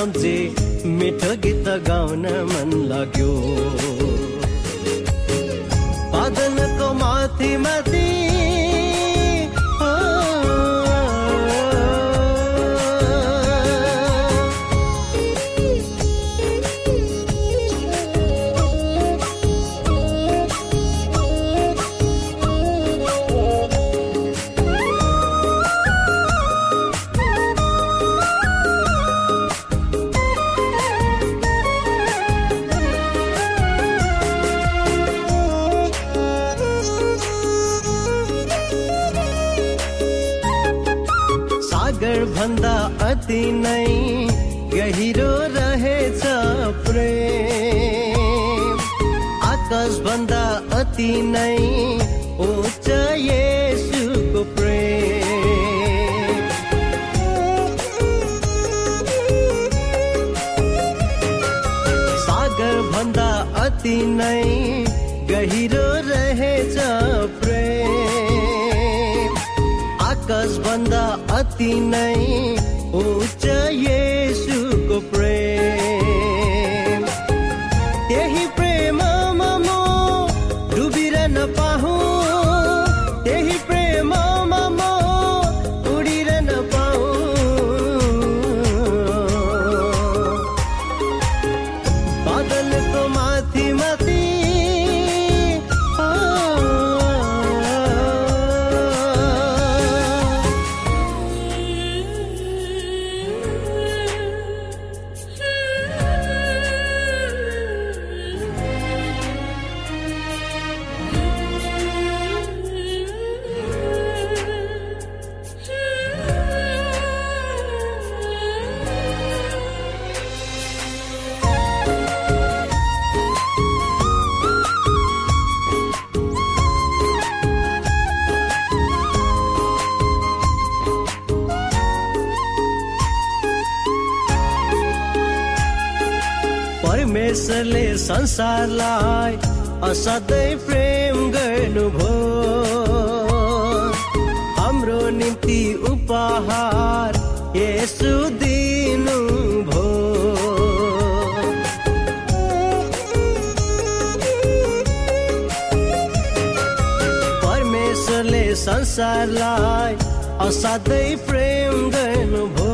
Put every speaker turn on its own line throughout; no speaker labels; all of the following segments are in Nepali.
सम्झे मिठो गीत गाउन मन लाग्यो। आकाश भन्दा अति नै उच्च येसुको परमेश्वरले संसारलाई असाध्यै प्रेम गर्नुभयो। हाम्रो निम्ति उपहार यसु दिनुभयो। परमेश्वरले संसारलाई असाध्यै प्रेम गर्नुभयो।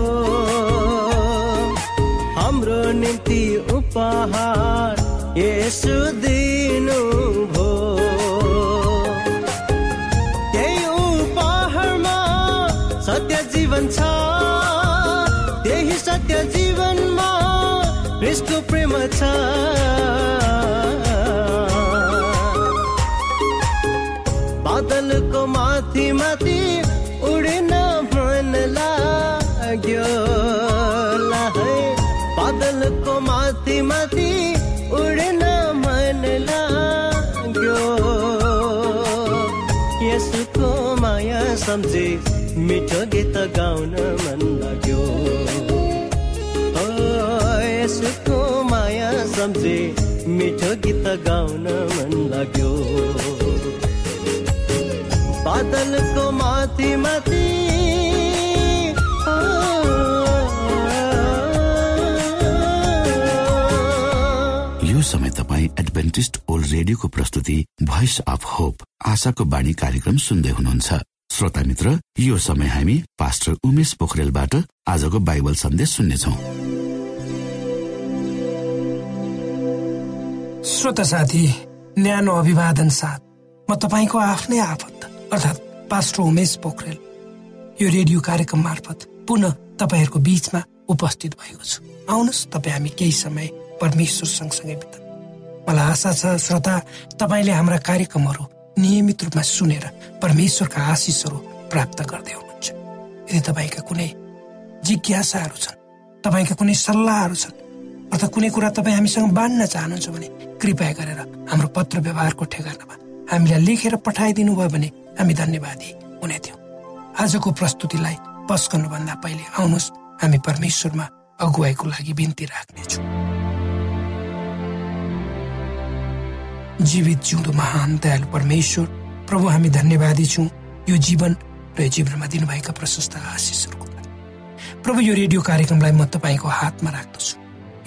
उपहार यसु दिनु भो। त्यही उपहारमा सत्य जीवन छ। त्यही सत्य जीवनमा यसको प्रेम छ। बादलको माथि माथि गाउन मन लाग्यो। यसको माया सम्झे मिठो गीत गाउन मन लाग्यो। बादलको माथि माथि
यो समय तपाईँ एडभेन्टिस्ट ओल्ड रेडियोको प्रस्तुति भोइस अफ होप आशाको बाणी कार्यक्रम सुन्दै हुनुहुन्छ। श्रोता मित्र यो समय हामी पास्टर उमेश पोखरेलबाट आजको बाइबल सन्देश सुन्नेछौ।
श्रोता साथी न्यानो अभिवादन साथ म तपाईँको आफ्नै आफत अर्थात् पास्टर उमेश पोखरेल यो रेडियो कार्यक्रम मार्फत पुनः तपाईँहरूको बीचमा उपस्थित भएको छु। आउनुहोस् तपाईँ हामी केही समय परमेश्वर सँगसँगै मलाई आशा छ श्रोता तपाईँले हाम्रा कार्यक्रमहरू नियमित रूपमा सुनेर परमेश्वरका आशिषहरू प्राप्त गर्दै हुनुहुन्छ। यदि तपाईँका कुनै जिज्ञासाहरू छन् तपाईँका कुनै सल्लाहहरू छन् अर्थात् कुनै कुरा तपाईँ हामीसँग बाँड्न चाहनुहुन्छ भने कृपया गरेर हाम्रो पत्र व्यवहारको ठेगानामा हामीलाई लेखेर पठाइदिनु भयो भने हामी धन्यवादी हुने थियौँ। आजको प्रस्तुतिलाई पस गर्नुभन्दा पहिले आउनुहोस् हामी परमेश्वरमा अगुवाईको लागि बिन्ती राख्नेछौँ। जीवित जिउँदो महान दयालु परमेश्वर प्रभु हामी धन्यवादी छौँ। यो जीवन र यो जीवनमा दिनुभएका प्रशस्त आशिषहरूको लागि। प्रभु यो रेडियो कार्यक्रमलाई म तपाईँको हातमा राख्दछु।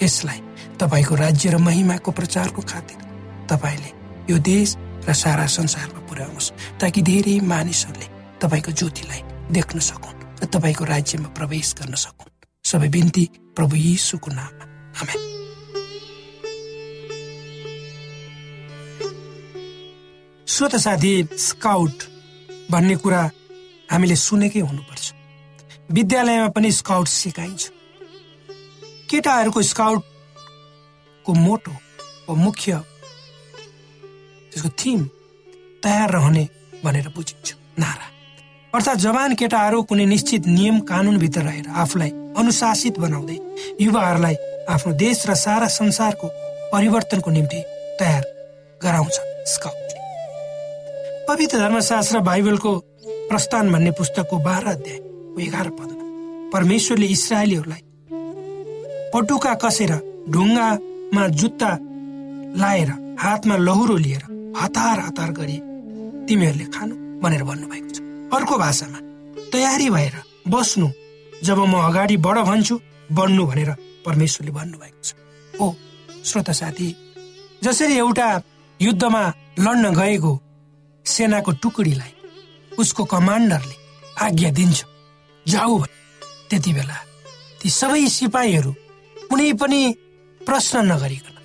यसलाई तपाईँको राज्य र महिमाको प्रचारको खातिर तपाईँले यो देश र सारा संसारमा पुर्याउनुहोस् ताकि धेरै मानिसहरूले तपाईँको ज्योतिलाई देख्न सकुन् र तपाईँको राज्यमा प्रवेश गर्न सकुन्। सबै बिन्ती प्रभु यीशुको नाममा। आमेन। श्रोत साथी स्काउट भन्ने कुरा हामीले सुनेकै हुनुपर्छ। विद्यालयमा पनि स्काउट सिकाइन्छ। केटाहरूको स्काउटको मोटो वा मुख्य त्यसको थिम तयार रहने भनेर बुझिन्छ। नारा। अर्थात् जवान केटाहरू कुनै निश्चित नियम कानुनभित्र रहेर आफूलाई अनुशासित बनाउँदै युवाहरूलाई आफ्नो देश र सारा संसारको परिवर्तनको निम्ति तयार गराउँछ। स्काउटले पवित्र धर्मशास्त्र बाइबलको प्रस्थान भन्ने पुस्तकको बाह्र अध्याय एघार पदमा। परमेश्वरले इसरायलीहरूलाई पटुका कसेर ढुङ्गामा जुत्ता लाएर हातमा लहुरो लिएर हतार हतार गरी तिमीहरूले खानु भनेर भन्नुभएको छ। अर्को भाषामा तयारी भएर बस्नु जब म अगाडि बढ भन्छु बढ्नु भनेर परमेश्वरले भन्नुभएको छ। ओ श्रोता साथी जसरी एउटा युद्धमा लड्न गएको सेनाको टुकडीलाई उसको कमान्डरले आज्ञा दिन्छ। जाऊ त्यति बेला ती सबै सिपाहीहरू कुनै पनि प्रश्न नगरिकन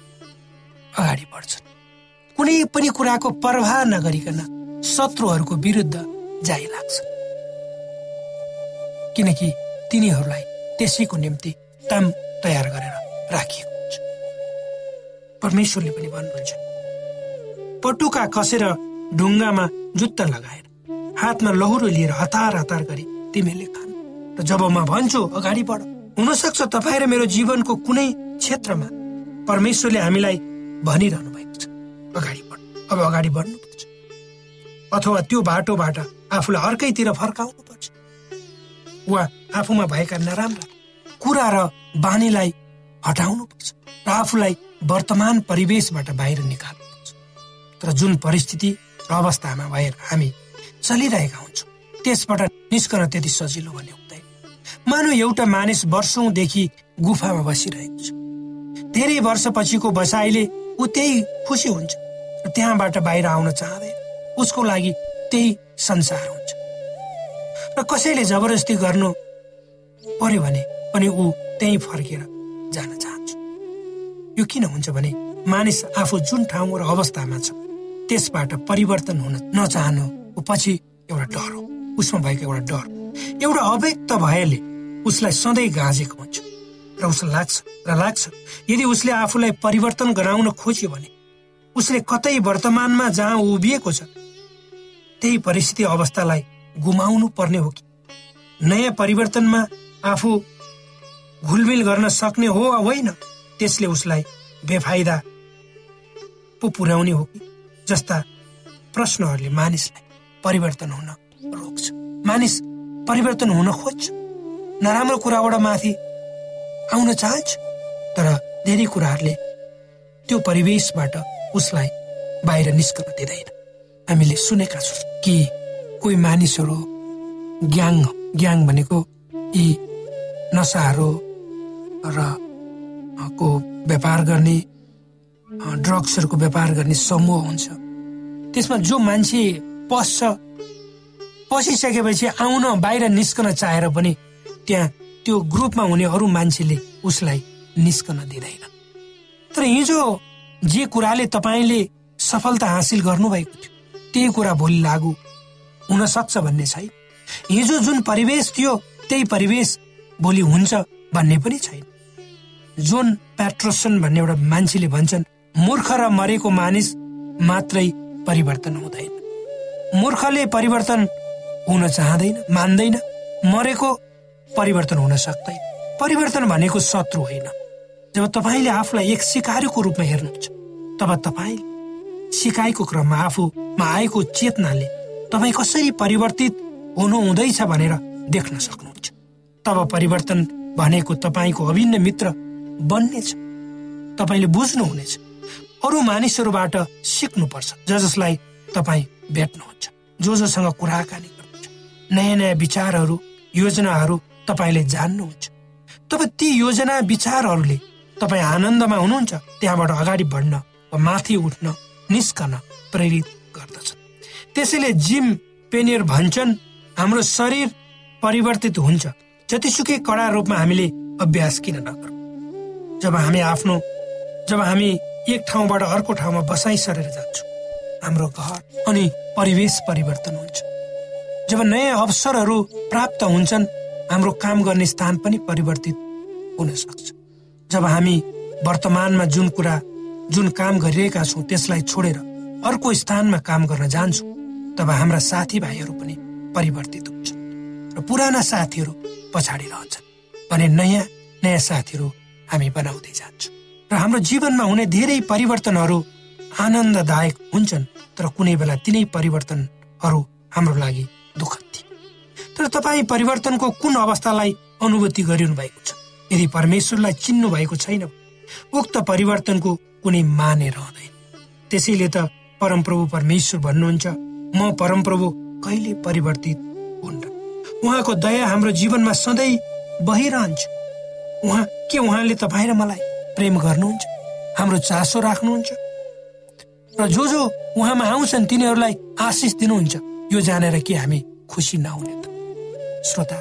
अगाडि बढ्छन्। कुनै पनि कुराको प्रवाह नगरिकन शत्रुहरूको विरुद्ध जाइ लाग्छ किनकि तिनीहरूलाई त्यसैको निम्ति ताम तयार गरेर राखिएको हुन्छ। परमेश्वरले पनि भन्नुहुन्छ पटुका कसेर ढुङ्गामा जुत्ता लगाएर हातमा लहुरो लिएर हतार हतार गरी तिमीहरूले खानु। र जब म भन्छु अगाडि बढ हुनसक्छ तपाईँ र मेरो जीवनको कुनै क्षेत्रमा परमेश्वरले हामीलाई भनिरहनु भएको छ। अगाडि बढ अब अगाडि बढ्नुपर्छ। अथवा त्यो बाटोबाट आफूलाई अर्कैतिर फर्काउनु पर्छ वा आफूमा भएका नराम्रा कुरा र बानीलाई हटाउनु पर्छ र आफूलाई वर्तमान परिवेशबाट बाहिर निकाल्नु पर्छ तर जुन परिस्थिति अवस्थामा भएर हामी चलिरहेका हुन्छौँ। त्यसबाट निस्कन त्यति सजिलो भन्ने हुँदैन। मानव एउटा मानिस वर्षौंदेखि गुफामा बसिरहेको छ। धेरै वर्षपछिको बसाइले ऊ त्यही खुसी हुन्छ। र त्यहाँबाट बाहिर आउन चाहँदैन। उसको लागि त्यही संसार हुन्छ। र कसैले जबरजस्ती गर्नु पर्यो भने पनि ऊ त्यही फर्केर जान चाहन्छ। यो किन हुन्छ भने मानिस आफू जुन ठाउँ र अवस्थामा छ त्यसबाट परिवर्तन हुन नचाहनु। पछि एउटा डर हो। उसमा भएको एउटा डर। एउटा अव्यक्त भएले उसलाई सधैँ गाँजेको हुन्छ। र उसलाई लाग्छ र लाग्छ यदि उसले आफूलाई परिवर्तन गराउन खोज्यो भने उसले कतै वर्तमानमा जहाँ उभिएको छ त्यही परिस्थिति अवस्थालाई गुमाउनु पर्ने हो कि? नयाँ परिवर्तनमा आफू घुलमिल गर्न सक्ने हो वा होइन त्यसले उसलाई बेफाइदा पो पुर्याउने हो कि? जस्ता प्रश्नहरूले मानिसलाई परिवर्तन हुन रोक्छ। मानिस परिवर्तन हुन खोज्छ। नराम्रो कुराबाट माथि आउन चाहन्छ तर धेरै कुराहरूले त्यो परिवेशबाट उसलाई बाहिर निस्कन दिँदैन। हामीले सुनेका छौँ कि कोही मानिसहरू ग्याङ ग्याङ भनेको यी नसाहरू र को व्यापार गर्ने ड्रग्सहरूको व्यापार गर्ने समूह हुन्छ। त्यसमा जो मान्छे पस्छ पसिसकेपछि आउन बाहिर निस्कन चाहेर पनि त्यहाँ त्यो ग्रुपमा हुने अरू मान्छेले उसलाई निस्कन दिँदैन। तर हिजो जे कुराले तपाईँले सफलता हासिल गर्नुभएको थियो त्यही कुरा भोलि लागू हुन सक्छ भन्ने छैन। हिजो जुन परिवेश थियो त्यही परिवेश भोलि हुन्छ भन्ने पनि छैन। जोन प्याट्रोसन भन्ने एउटा मान्छेले भन्छन् मूर्ख र मरेको मानिस मात्रै परिवर्तन हुँदैन। मूर्खले परिवर्तन हुन चाहँदैन मान्दैन। मरेको परिवर्तन हुन सक्दैन। परिवर्तन भनेको शत्रु होइन। जब तपाईँले आफूलाई एक सिकारीको रूपमा हेर्नुहुन्छ तब तपाईँ सिकाइको क्रममा आफूमा आएको चेतनाले तपाईँ कसरी परिवर्तित हुनु हुँदैछ भनेर देख्न सक्नुहुन्छ। तब परिवर्तन भनेको तपाईँको अभिन्न मित्र बन्नेछ। तपाईँले बुझ्नुहुनेछ। अरू मानिसहरूबाट सिक्नुपर्छ ज जसलाई तपाईँ भेट्नुहुन्छ जो जोसँग कुराकानी गर्नुहुन्छ। नयाँ नयाँ विचारहरू योजनाहरू तपाईँले जान्नुहुन्छ। तब ती योजना विचारहरूले तपाईँ आनन्दमा हुनुहुन्छ त्यहाँबाट अगाडि बढ्न वा माथि उठ्न निस्कन प्रेरित गर्दछ। त्यसैले जिम पेनियर भन्छन् हाम्रो शरीर परिवर्तित हुन्छ। जतिसुकै कडा रूपमा हामीले अभ्यास किन नगरौँ। जब हामी आफ्नो जब हामी एक ठाउँबाट अर्को ठाउँमा बसाइ सरेर जान्छौँ। हाम्रो घर अनि परिवेश परिवर्तन हुन्छ। जब नयाँ अवसरहरू प्राप्त हुन्छन् हाम्रो काम गर्ने स्थान पनि परिवर्तित हुन सक्छ। जब हामी वर्तमानमा जुन कुरा जुन काम गरिरहेका छौँ त्यसलाई छोडेर अर्को स्थानमा काम गर्न जान्छौँ तब हाम्रा साथीभाइहरू पनि परिवर्तित हुन्छन् र पुराना साथीहरू पछाडि रहन्छन्। भने नयाँ नयाँ साथीहरू हामी बनाउँदै जान्छौँ। हाम्रो जीवनमा हुने धेरै परिवर्तनहरू आनन्ददायक हुन्छन् तर कुनै बेला तिनै परिवर्तनहरू हाम्रो लागि दुःखद थिए। तर तपाईँ परिवर्तनको कुन अवस्थालाई अनुभूति गरिरहनु भएको छ? यदि परमेश्वरलाई चिन्नु भएको छैन उक्त परिवर्तनको कुनै माने रहँदैन। त्यसैले त परमप्रभु परमेश्वर भन्नुहुन्छ म परमप्रभु कहिले परिवर्तित हुन्न? उहाँको दया हाम्रो जीवनमा सधैँ बहिरहन्छ। उहाँ के उहाँले तपाईँ र मलाई प्रेम गर्नुहुन्छ हाम्रो चासो राख्नुहुन्छ। र जो जो उहाँमा आउँछन् तिनीहरूलाई आशिष दिनुहुन्छ। यो जानेर कि हामी खुसी नहुने त। श्रोता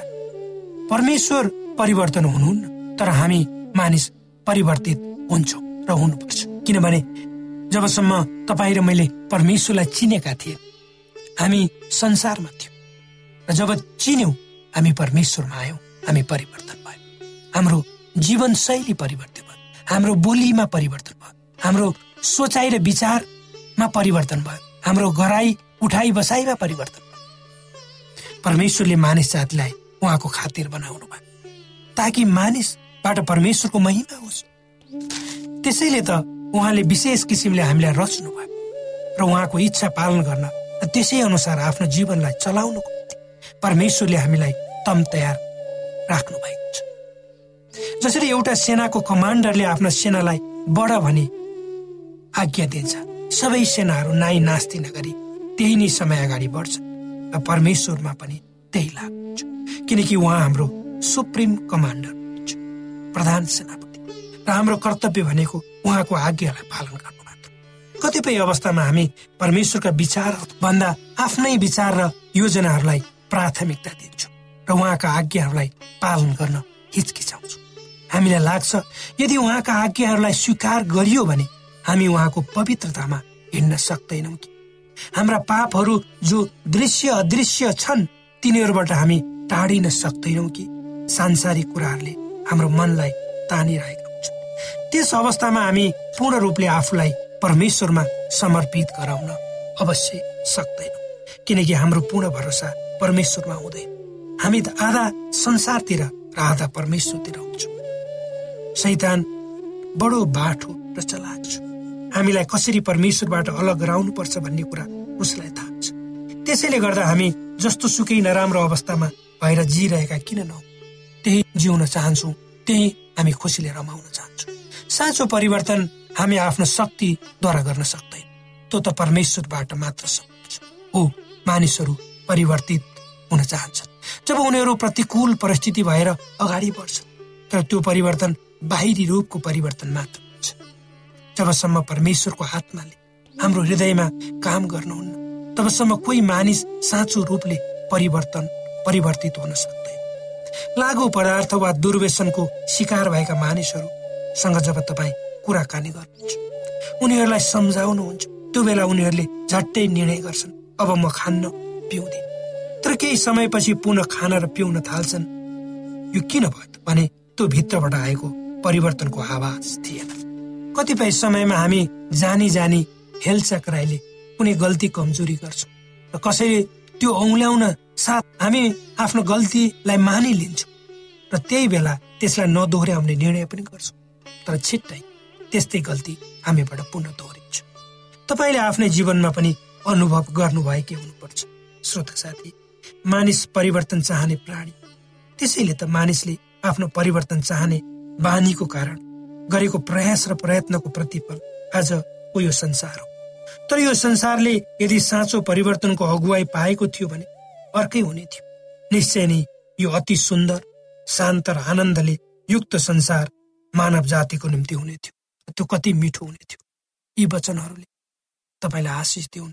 परमेश्वर परिवर्तन हुनुहुन्न तर हामी मानिस परिवर्तित हुन्छौँ र हुनुपर्छ। किनभने जबसम्म तपाईँ र मैले परमेश्वरलाई चिनेका थिए हामी संसारमा थियौँ। र जब चिन्यौँ हामी परमेश्वरमा आयौँ हामी परिवर्तन भयौँ हाम्रो जीवनशैली परिवर्तन भयो। हाम्रो बोलीमा परिवर्तन भयो। हाम्रो सोचाइ र विचारमा परिवर्तन भयो। हाम्रो गराई उठाइ बसाइमा परिवर्तन परमेश्वरले मानिस जातिलाई उहाँको खातिर बनाउनु भयो। ताकि मानिसबाट परमेश्वरको महिमा होस्। त्यसैले त उहाँले विशेष किसिमले हामीलाई रच्नु भयो र उहाँको इच्छा पालन गर्न र त्यसै अनुसार आफ्नो जीवनलाई चलाउनुको निम्ति परमेश्वरले हामीलाई तम तयार राख्नु भएको छ। जसरी एउटा सेनाको कमान्डरले आफ्नो सेनालाई बढ भनी आज्ञा दिन्छ सबै सेनाहरू नाइ नास्ति नगरी त्यही नै समय अगाडि बढ्छ र परमेश्वरमा पनि त्यही लागु हुन्छ। किनकि उहाँ हाम्रो सुप्रिम कमान्डर प्रधान सेनापति। र हाम्रो कर्तव्य भनेको उहाँको आज्ञालाई पालन गर्नु मात्र। कतिपय अवस्थामा हामी परमेश्वरका विचार भन्दा आफ्नै विचार र योजनाहरूलाई प्राथमिकता दिन्छौँ र उहाँका आज्ञाहरूलाई पालन गर्न हिचकिचाउँछौँ। हामीलाई लाग्छ यदि उहाँका आज्ञाहरूलाई स्वीकार गरियो भने हामी उहाँको पवित्रतामा हिँड्न सक्दैनौँ कि। हाम्रा पापहरू जो दृश्य अदृश्य छन् तिनीहरूबाट हामी टाढिन सक्दैनौँ कि। सांसारिक कुराहरूले हाम्रो मनलाई तानिरहेका हुन्छ त्यस अवस्थामा हामी पूर्ण रूपले आफूलाई परमेश्वरमा समर्पित गराउन अवश्य सक्दैनौँ किनकि हाम्रो पूर्ण भरोसा परमेश्वरमा हुँदैन। हामी त आधा संसारतिर र आधा परमेश्वरतिर हुन्छौँ। सैतान बडो बाठो र चलाक छ। हामीलाई कसरी परमेश्वरबाट अलग गराउनुपर्छ भन्ने कुरा उसलाई थाहा छ। त्यसैले गर्दा हामी जस्तो सुकै नराम्रो अवस्थामा भएर जिरहेका किन नहौ? त्यही जिउन चाहन्छौँ त्यही हामी खुसीले रमाउन चाहन्छौँ। साँचो परिवर्तन हामी आफ्नो शक्तिद्वारा गर्न सक्दैन। त्यो त परमेश्वरबाट मात्र सक्छ हो मानिसहरू परिवर्तित हुन चाहन्छन्। जब उनीहरू प्रतिकूल परिस्थिति भएर अगाडि बढ्छन् तर त्यो परिवर्तन बाहिरी रूपको परिवर्तन मात्र हुन्छ। जबसम्म परमेश्वरको आत्माले हाम्रो हृदयमा काम गर्नुहुन्न तबसम्म कोही मानिस साँचो रूपले परिवर्तन परिवर्तित हुन सक्दैन। लागु पदार्थ वा दुर्व्यसनको शिकार भएका मानिसहरूसँग जब तपाईँ कुराकानी गर्नुहुन्छ उनीहरूलाई सम्झाउनुहुन्छ त्यो बेला उनीहरूले झट्टै निर्णय गर्छन् अब म खान्न पिउँदिन। तर केही समयपछि पुनः खान र पिउन थाल्छन्। यो किन भयो भने त्यो भित्रबाट आएको परिवर्तनको आवाज थिएन। कतिपय समयमा हामी जानी जानी हेलचक्राइले कुनै गल्ती कमजोरी गर्छौँ र कसैले त्यो औल्याउन साथ हामी आफ्नो गल्तीलाई मानिलिन्छौँ र त्यही बेला त्यसलाई नदोहोऱ्याउने निर्णय पनि गर्छौँ। तर छिट्टै त्यस्तै गल्ती हामीबाट पुनः दोहोरिन्छ। तपाईँले आफ्नै जीवनमा पनि अनुभव गर्नुभएकै हुनुपर्छ। श्रोत साथी मानिस परिवर्तन चाहने प्राणी। त्यसैले त मानिसले आफ्नो परिवर्तन चाहने बानीको कारण गरेको प्रयास र प्रयत्नको प्रतिफल आजको यो संसार हो। तर यो संसारले यदि साँचो परिवर्तनको अगुवाई पाएको थियो भने अर्कै हुने थियो। निश्चय नै यो अति सुन्दर शान्त र आनन्दले युक्त संसार मानव जातिको निम्ति हुने थियो। त्यो कति मिठो हुने थियो। यी वचनहरूले तपाईँलाई आशिष दिउन्।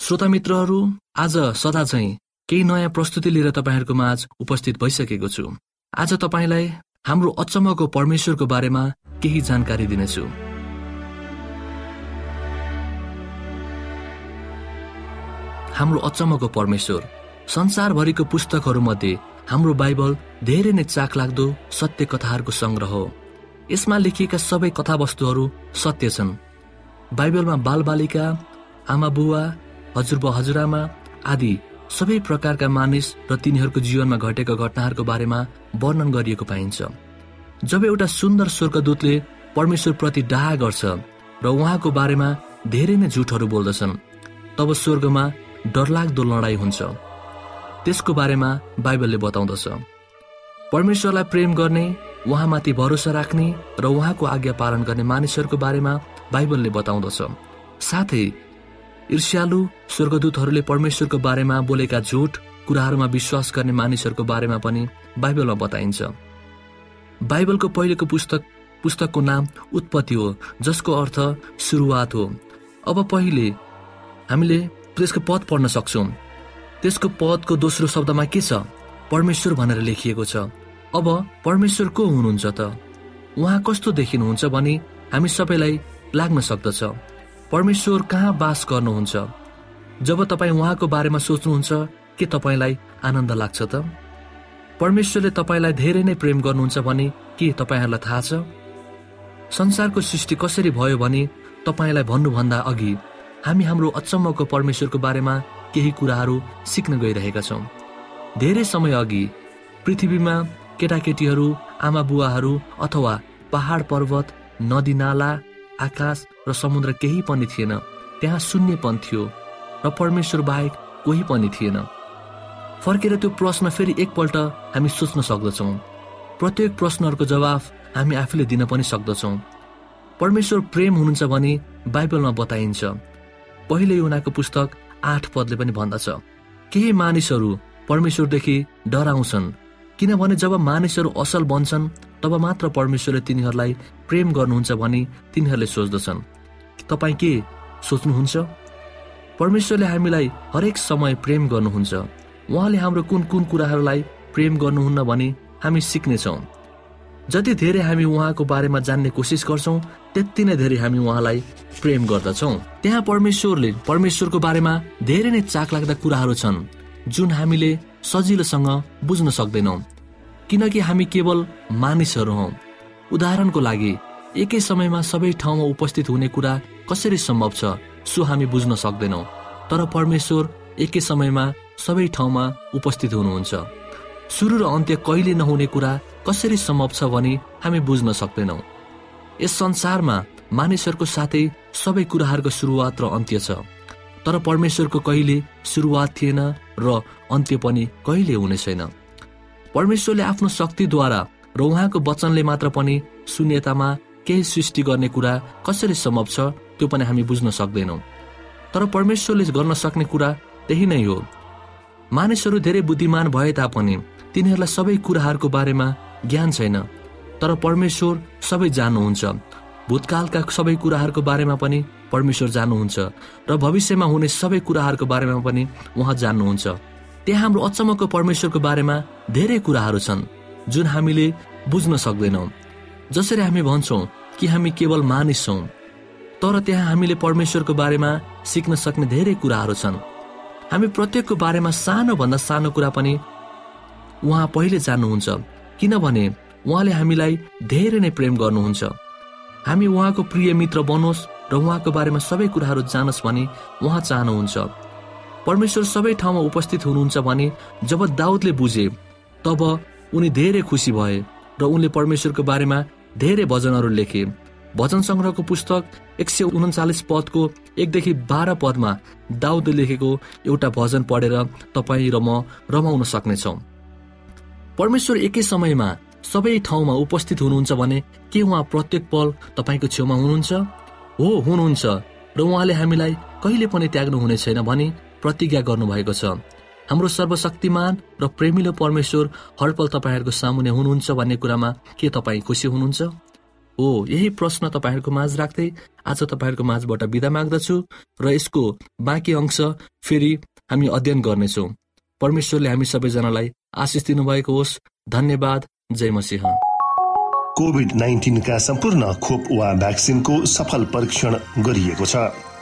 श्रोता मित्रहरू आज सदा चाहिँ केही नयाँ प्रस्तुति लिएर तपाईँहरूको माझ उपस्थित भइसकेको छु। आज तपाईँलाई हाम्रो अचम्मको परमेश्वरको बारेमा केही जानकारी दिनेछु। हाम्रो अचम्मको परमेश्वर संसारभरिको पुस्तकहरूमध्ये हाम्रो बाइबल धेरै नै चाखलाग्दो सत्य कथाहरूको सङ्ग्रह हो। यसमा लेखिएका सबै कथावस्तुहरू सत्य छन्। बाइबलमा बालबालिका आमा बुवा हजुरबा हजुरआमा आदि सबै प्रकारका मानिस र तिनीहरूको जीवनमा घटेका घटनाहरूको बारेमा वर्णन गरिएको पाइन्छ। जब एउटा सुन्दर स्वर्गदूतले परमेश्वरप्रति डाह गर्छ र उहाँको बारेमा धेरै नै झुटहरू बोल्दछन् तब स्वर्गमा डरलाग्दो लडाईँ हुन्छ। त्यसको बारेमा बाइबलले बताउँदछ। परमेश्वरलाई प्रेम गर्ने उहाँमाथि भरोसा राख्ने र उहाँको आज्ञा पालन गर्ने मानिसहरूको बारेमा बाइबलले बताउँदछ। साथै ईर्ष्यालु स्वर्गदूतहरूले परमेश्वरको बारेमा बोलेका झुट कुराहरूमा विश्वास गर्ने मानिसहरूको बारेमा पनि बाइबलमा बताइन्छ। बाइबलको पहिलेको पुस्तक पुस्तकको नाम उत्पत्ति हो जसको अर्थ सुरुवात हो। अब पहिले हामीले त्यसको पद पढ्न सक्छौँ। त्यसको पदको दोस्रो शब्दमा के छ? परमेश्वर भनेर लेखिएको छ। अब परमेश्वर को हुनुहुन्छ त? उहाँ कस्तो देखिनुहुन्छ भने हामी सबैलाई लाग्न सक्दछ। परमेश्वर कहाँ बास गर्नुहुन्छ? जब तपाईँ उहाँको बारेमा सोच्नुहुन्छ के तपाईँलाई आनन्द लाग्छ त? परमेश्वरले तपाईँलाई धेरै नै प्रेम गर्नुहुन्छ भने के तपाईँहरूलाई थाहा छ? संसारको सृष्टि कसरी भयो भने तपाईँलाई भन्नुभन्दा अघि हामी हाम्रो अचम्मको परमेश्वरको बारेमा केही कुराहरू सिक्न गइरहेका छौँ। धेरै समय अघि पृथ्वीमा केटाकेटीहरू आमा बुवाहरू अथवा पहाड पर्वत नदी नाला आकाश र समुद्र केही पनि थिएन। त्यहाँ शून्यपन थियो र परमेश्वर बाहेक कोही पनि थिएन। फर्केर त्यो प्रश्न फेरि एकपल्ट हामी सोच्न सक्दछौँ। प्रत्येक प्रश्नहरूको जवाफ हामी आफूले दिन पनि सक्दछौँ। परमेश्वर प्रेम हुनुहुन्छ भने बाइबलमा बताइन्छ। पहिले उनीहरूको पुस्तक आठ पदले पनि भन्दछ केही मानिसहरू परमेश्वरदेखि डराउँछन् किनभने जब मानिसहरू असल बन्छन् तब मात्र परमेश्वरले तिनीहरूलाई प्रेम गर्नुहुन्छ भने तिनीहरूले सोच्दछन्। तपाईँ के सोच्नुहुन्छ? परमेश्वरले हामीलाई हरेक समय प्रेम गर्नुहुन्छ। उहाँले हाम्रो कुन कुन कुराहरूलाई प्रेम गर्नुहुन्न भने हामी सिक्नेछौँ। जति धेरै हामी उहाँको बारेमा जान्ने कोसिस गर्छौँ त्यति नै धेरै हामी उहाँलाई प्रेम गर्दछौँ। त्यहाँ परमेश्वरले परमेश्वरको बारेमा धेरै नै चाक लाग्दा कुराहरू छन् जुन हामीले सजिलोसँग बुझ्न सक्दैनौँ। किनकि हामी केवल मानिसहरू हौ। उदाहरणको लागि एकै समयमा सबै ठाउँमा उपस्थित हुने कुरा कसरी सम्भव छ सो हामी बुझ्न सक्दैनौँ। तर परमेश्वर एकै समयमा सबै ठाउँमा उपस्थित हुनुहुन्छ। सुरु र अन्त्य कहिले नहुने कुरा कसरी सम्भव छ भने हामी बुझ्न सक्दैनौँ। यस संसारमा मानिसहरूको साथै सबै कुराहरूको सुरुवात र अन्त्य छ। तर परमेश्वरको कहिले सुरुवात थिएन र अन्त्य पनि कहिले हुने छैन। परमेश्वरले आफ्नो शक्तिद्वारा र उहाँको वचनले मात्र पनि शून्यतामा केही सृष्टि गर्ने कुरा कसरी सम्भव छ त्यो पनि हामी बुझ्न सक्दैनौँ। तर परमेश्वरले गर्न सक्ने कुरा त्यही नै हो। मानिसहरू धेरै बुद्धिमान भए तापनि तिनीहरूलाई सबै कुराहरूको बारेमा ज्ञान छैन। तर परमेश्वर सबै जान्नुहुन्छ। भूतकालका सबै कुराहरूको बारेमा पनि परमेश्वर जान्नुहुन्छ र भविष्यमा हुने सबै कुराहरूको बारेमा पनि उहाँ जान्नुहुन्छ। त्यहाँ हाम्रो अचम्मको परमेश्वरको बारेमा धेरै कुराहरू छन् जुन हामीले बुझ्न सक्दैनौँ। जसरी हामी भन्छौँ कि हामी केवल मानिस छौँ तर त्यहाँ हामीले परमेश्वरको बारेमा सिक्न सक्ने धेरै कुराहरू छन्। हामी प्रत्येकको बारेमा सानोभन्दा सानो कुरा पनि उहाँ पहिले जान्नुहुन्छ किनभने उहाँले हामीलाई धेरै नै प्रेम गर्नुहुन्छ। हामी उहाँको प्रिय मित्र बनोस् र उहाँको बारेमा सबै कुराहरू जानोस् भने उहाँ चाहनुहुन्छ। परमेश्वर सबै ठाउँमा उपस्थित हुनुहुन्छ भने जब दाउदले बुझे तब उनी धेरै खुसी भए र उनले परमेश्वरको बारेमा धेरै भजनहरू लेखे। भजन सङ्ग्रहको पुस्तक एक सय उन्चालिस पदको एकदेखि बाह्र पदमा दाउदले लेखेको एउटा भजन पढेर तपाईँ र म रमाउन सक्नेछौँ। परमेश्वर एकै समयमा सबै ठाउँमा उपस्थित हुनुहुन्छ भने के उहाँ प्रत्येक पल तपाईँको छेउमा हुनुहुन्छ? हो हुनुहुन्छ र उहाँले हामीलाई कहिले पनि त्याग्नु हुने छैन भनी प्रतिज्ञा गर्नुभएको छ। हाम्रो सर्वशक्तिमान र प्रेमिलो परमेश्वर हरपल तपाईँहरूको सामुने हुनुहुन्छ भन्ने कुरामा के तपाईँ खुसी हुनुहुन्छ? हो यही प्रश्न तपाईँहरूको माझ राख्दै आज तपाईँहरूको माझबाट बिदा माग्दछु र यसको बाँकी अंश फेरि हामी अध्ययन गर्नेछौँ। परमेश्वरले हामी सबैजनालाई आशिष दिनुभएको होस्। धन्यवाद। जय मसिंह।
कोभिड नाइन्टिनका सम्पूर्ण खोप वा भ्याक्सिनको सफल परीक्षण गरिएको छ।